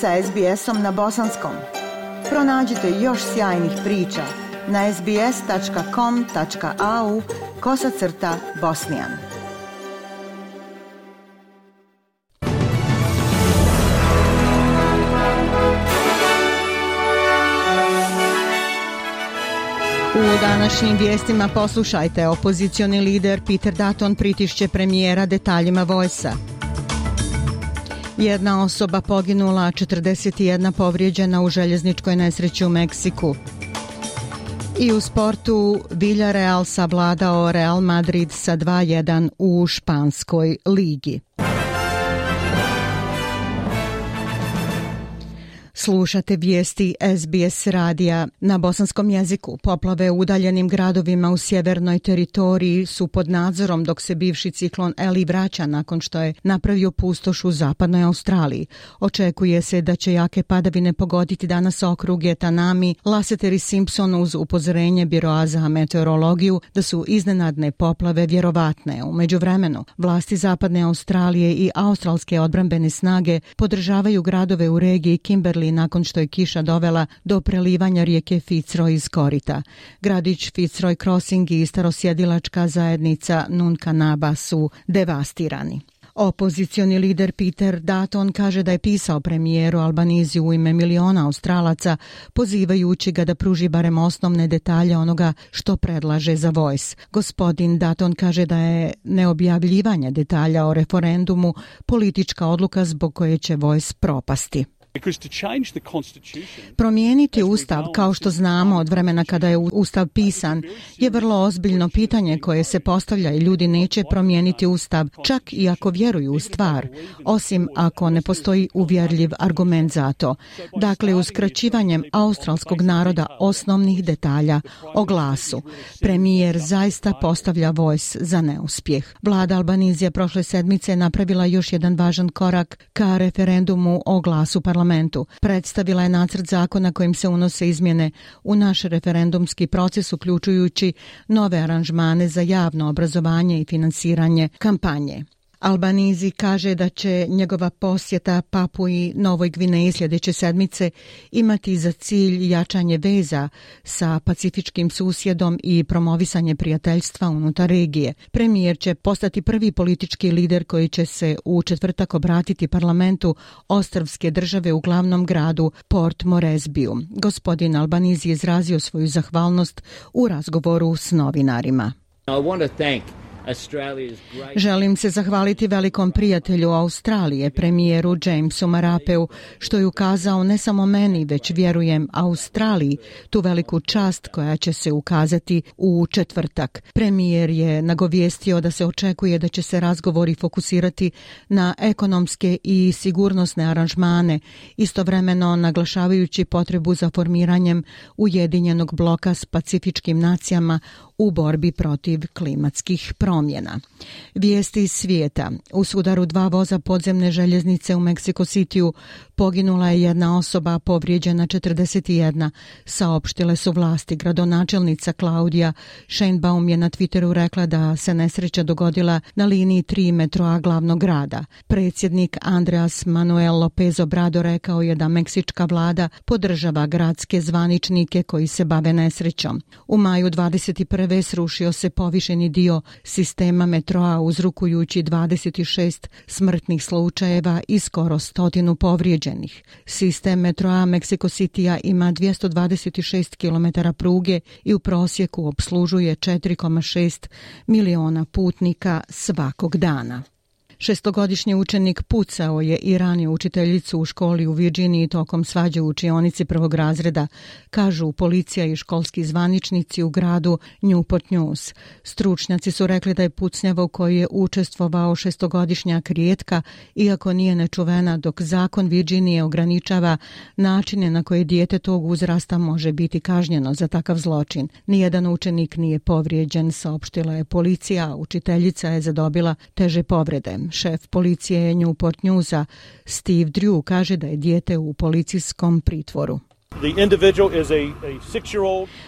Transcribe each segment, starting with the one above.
sa SBS-om na bosanskom. Pronađite još sjajnih priča na sbs.com.au kosacrta bosnijan. U današnjim vijestima poslušajte opozicioni lider Peter Dutton pritišće premijera detaljima vojsa. Jedna osoba poginula, 41 povrijeđena u željezničkoj nesreći u Meksiku. I u sportu Villarreal savladao Real Madrid sa 2-1 u Španskoj ligi. Slušate vijesti SBS radija na bosanskom jeziku. Poplave u udaljenim gradovima u sjevernoj teritoriji su pod nadzorom dok se bivši ciklon Eli vraća nakon što je napravio pustoš u zapadnoj Australiji. Očekuje se da će jake padavine pogoditi danas okruge Tanami, Lasseter i Simpson uz upozorenje Biroa za meteorologiju da su iznenadne poplave vjerovatne. U međuvremenu, vlasti zapadne Australije i australske odbrambene snage podržavaju gradove u regiji Kimberley nakon što je kiša dovela do prelivanja rijeke Fitzroy iz korita. Gradić Fitzroy Crossing i starosjedilačka zajednica Nunkanaba su devastirani. Opozicioni lider Peter Dutton kaže da je pisao premijeru Albanizi u ime miliona australaca, pozivajući ga da pruži barem osnovne detalje onoga što predlaže za Voice. Gospodin Dutton kaže da je neobjavljivanje detalja o referendumu politička odluka zbog koje će Voice propasti. Promijeniti ustav, kao što znamo od vremena kada je ustav pisan, je vrlo ozbiljno pitanje koje se postavlja i ljudi neće promijeniti ustav, čak i ako vjeruju u stvar, osim ako ne postoji uvjerljiv argument za to. Dakle, uskraćivanjem australskog naroda osnovnih detalja o glasu, premijer zaista postavlja vojs za neuspjeh. Vlada Albanizija prošle sedmice napravila još jedan važan korak ka referendumu o glasu parlamenta parlamentu. Predstavila je nacrt zakona kojim se unose izmjene u naš referendumski proces uključujući nove aranžmane za javno obrazovanje i finansiranje kampanje. Albanizi kaže da će njegova posjeta Papuji Novoj Gvineji sljedeće sedmice imati za cilj jačanje veza sa pacifičkim susjedom i promovisanje prijateljstva unutar regije. Premijer će postati prvi politički lider koji će se u četvrtak obratiti parlamentu Ostrvske države u glavnom gradu Port Moresbiju. Gospodin Albanizi izrazio svoju zahvalnost u razgovoru s novinarima. I want to thank Želim se zahvaliti velikom prijatelju Australije, premijeru Jamesu Marapeu, što je ukazao ne samo meni, već vjerujem Australiji tu veliku čast koja će se ukazati u četvrtak. Premijer je nagovijestio da se očekuje da će se razgovori fokusirati na ekonomske i sigurnosne aranžmane, istovremeno naglašavajući potrebu za formiranjem ujedinjenog bloka s pacifičkim nacijama u borbi protiv klimatskih promjena. Vijesti iz svijeta. U sudaru dva voza podzemne željeznice u Meksiko Cityu poginula je jedna osoba, povrijeđena 41. Saopštile su vlasti. Gradonačelnica Klaudija Sheinbaum je na Twitteru rekla da se nesreća dogodila na liniji 3 metroa glavnog grada. Predsjednik Andreas Manuel López Obrador rekao je da meksička vlada podržava gradske zvaničnike koji se bave nesrećom. U maju 21 srušio se povišeni dio sistema metroa uzrukujući 26 smrtnih slučajeva i skoro stotinu povrijeđenih. Sistem metroa Mexico city ima 226 km pruge i u prosjeku obslužuje 4,6 miliona putnika svakog dana. Šestogodišnji učenik pucao je i ranio učiteljicu u školi u Virginiji tokom svađe u učionici prvog razreda, kažu policija i školski zvaničnici u gradu Newport News. Stručnjaci su rekli da je pucnjava u kojoj je učestvovao šestogodišnjak rijetka, iako nije nečuvena dok zakon Virginije ograničava načine na koje dijete tog uzrasta može biti kažnjeno za takav zločin. Nijedan učenik nije povrijeđen, saopštila je policija, učiteljica je zadobila teže povrede. Šef policije Newport Newsa Steve Drew kaže da je dijete u policijskom pritvoru.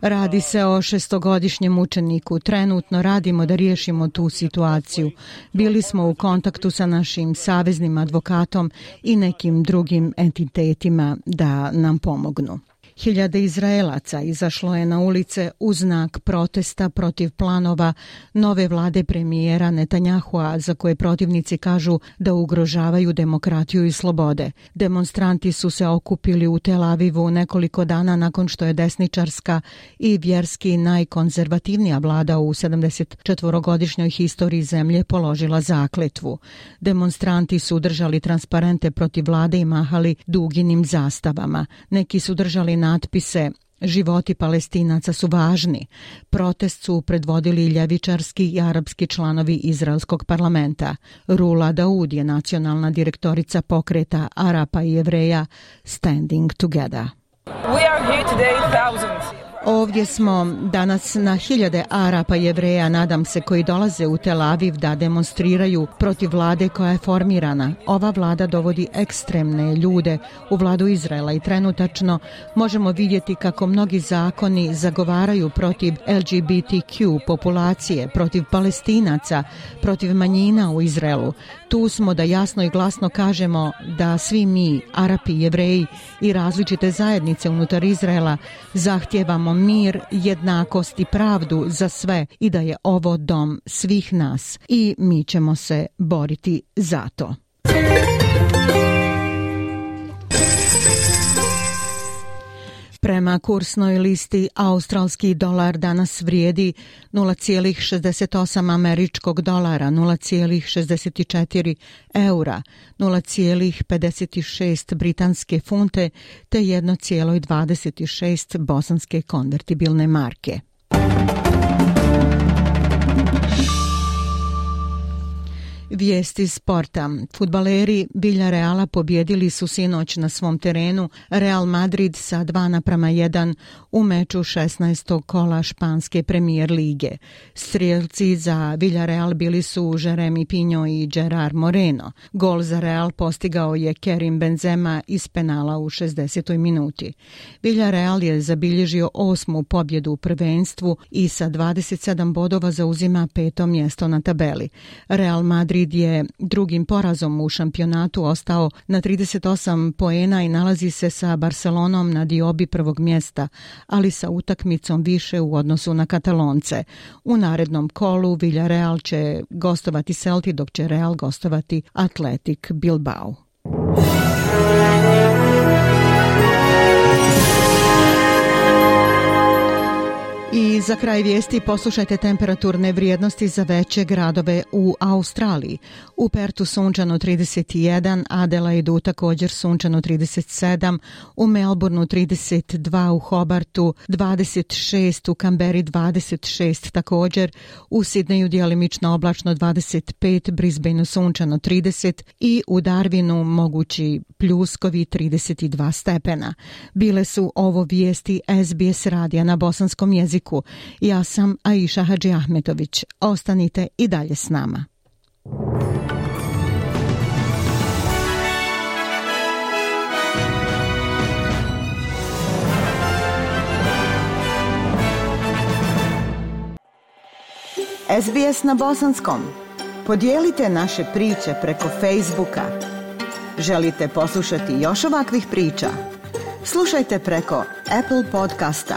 Radi se o šestogodišnjem učeniku. Trenutno radimo da riješimo tu situaciju. Bili smo u kontaktu sa našim saveznim advokatom i nekim drugim entitetima da nam pomognu. Hiljade Izraelaca izašlo je na ulice u znak protesta protiv planova nove vlade premijera Netanjahua za koje protivnici kažu da ugrožavaju demokratiju i slobode. Demonstranti su se okupili u Tel Avivu nekoliko dana nakon što je desničarska i vjerski najkonzervativnija vlada u 74-godišnjoj historiji zemlje položila zakletvu. Demonstranti su držali transparente protiv vlade i mahali duginim zastavama. Neki su držali na natpise Životi palestinaca su važni. Protest su predvodili ljevičarski i arapski članovi Izraelskog parlamenta. Rula Daud je nacionalna direktorica pokreta Arapa i Jevreja Standing Together. We are here today, thousands. Ovdje smo danas na hiljade Arapa i Jevreja, nadam se, koji dolaze u Tel Aviv da demonstriraju protiv vlade koja je formirana. Ova vlada dovodi ekstremne ljude u vladu Izraela i trenutačno možemo vidjeti kako mnogi zakoni zagovaraju protiv LGBTQ populacije, protiv palestinaca, protiv manjina u Izraelu. Tu smo da jasno i glasno kažemo da svi mi, Arapi, Jevreji i različite zajednice unutar Izraela zahtjevamo želimo mir, jednakost i pravdu za sve i da je ovo dom svih nas i mi ćemo se boriti za to. Prema kursnoj listi australski dolar danas vrijedi 0,68 američkog dolara, 0,64 eura, 0,56 britanske funte te 1,26 bosanske konvertibilne marke. Vijesti sporta. Futbaleri Bilja Reala pobjedili su sinoć na svom terenu Real Madrid sa 2 naprama 1 u meču 16. kola Španske premijer lige. Strijelci za Bilja Real bili su Jeremy Pinjo i Gerard Moreno. Gol za Real postigao je Kerim Benzema iz penala u 60. minuti. Bilja Real je zabilježio osmu pobjedu u prvenstvu i sa 27 bodova zauzima peto mjesto na tabeli. Real Madrid Madrid je drugim porazom u šampionatu ostao na 38 poena i nalazi se sa Barcelonom na diobi prvog mjesta, ali sa utakmicom više u odnosu na Katalonce. U narednom kolu Villarreal će gostovati Celti dok će Real gostovati Atletic Bilbao. I za kraj vijesti poslušajte temperaturne vrijednosti za veće gradove u Australiji. U Pertu sunčano 31, Adelaidu također sunčano 37, u Melbourneu 32, u Hobartu 26, u Kamberi 26 također, u Sidneju dijelimično oblačno 25, Brisbaneu sunčano 30 i u Darwinu mogući pljuskovi 32 stepena. Bile su ovo vijesti SBS radija na bosanskom jeziku jeziku. Ja sam Aisha Hadži Ahmetović. Ostanite i dalje s nama. SBS na bosanskom. Podijelite naše priče preko Facebooka. Želite poslušati još ovakvih priča? Slušajte preko Apple podcasta,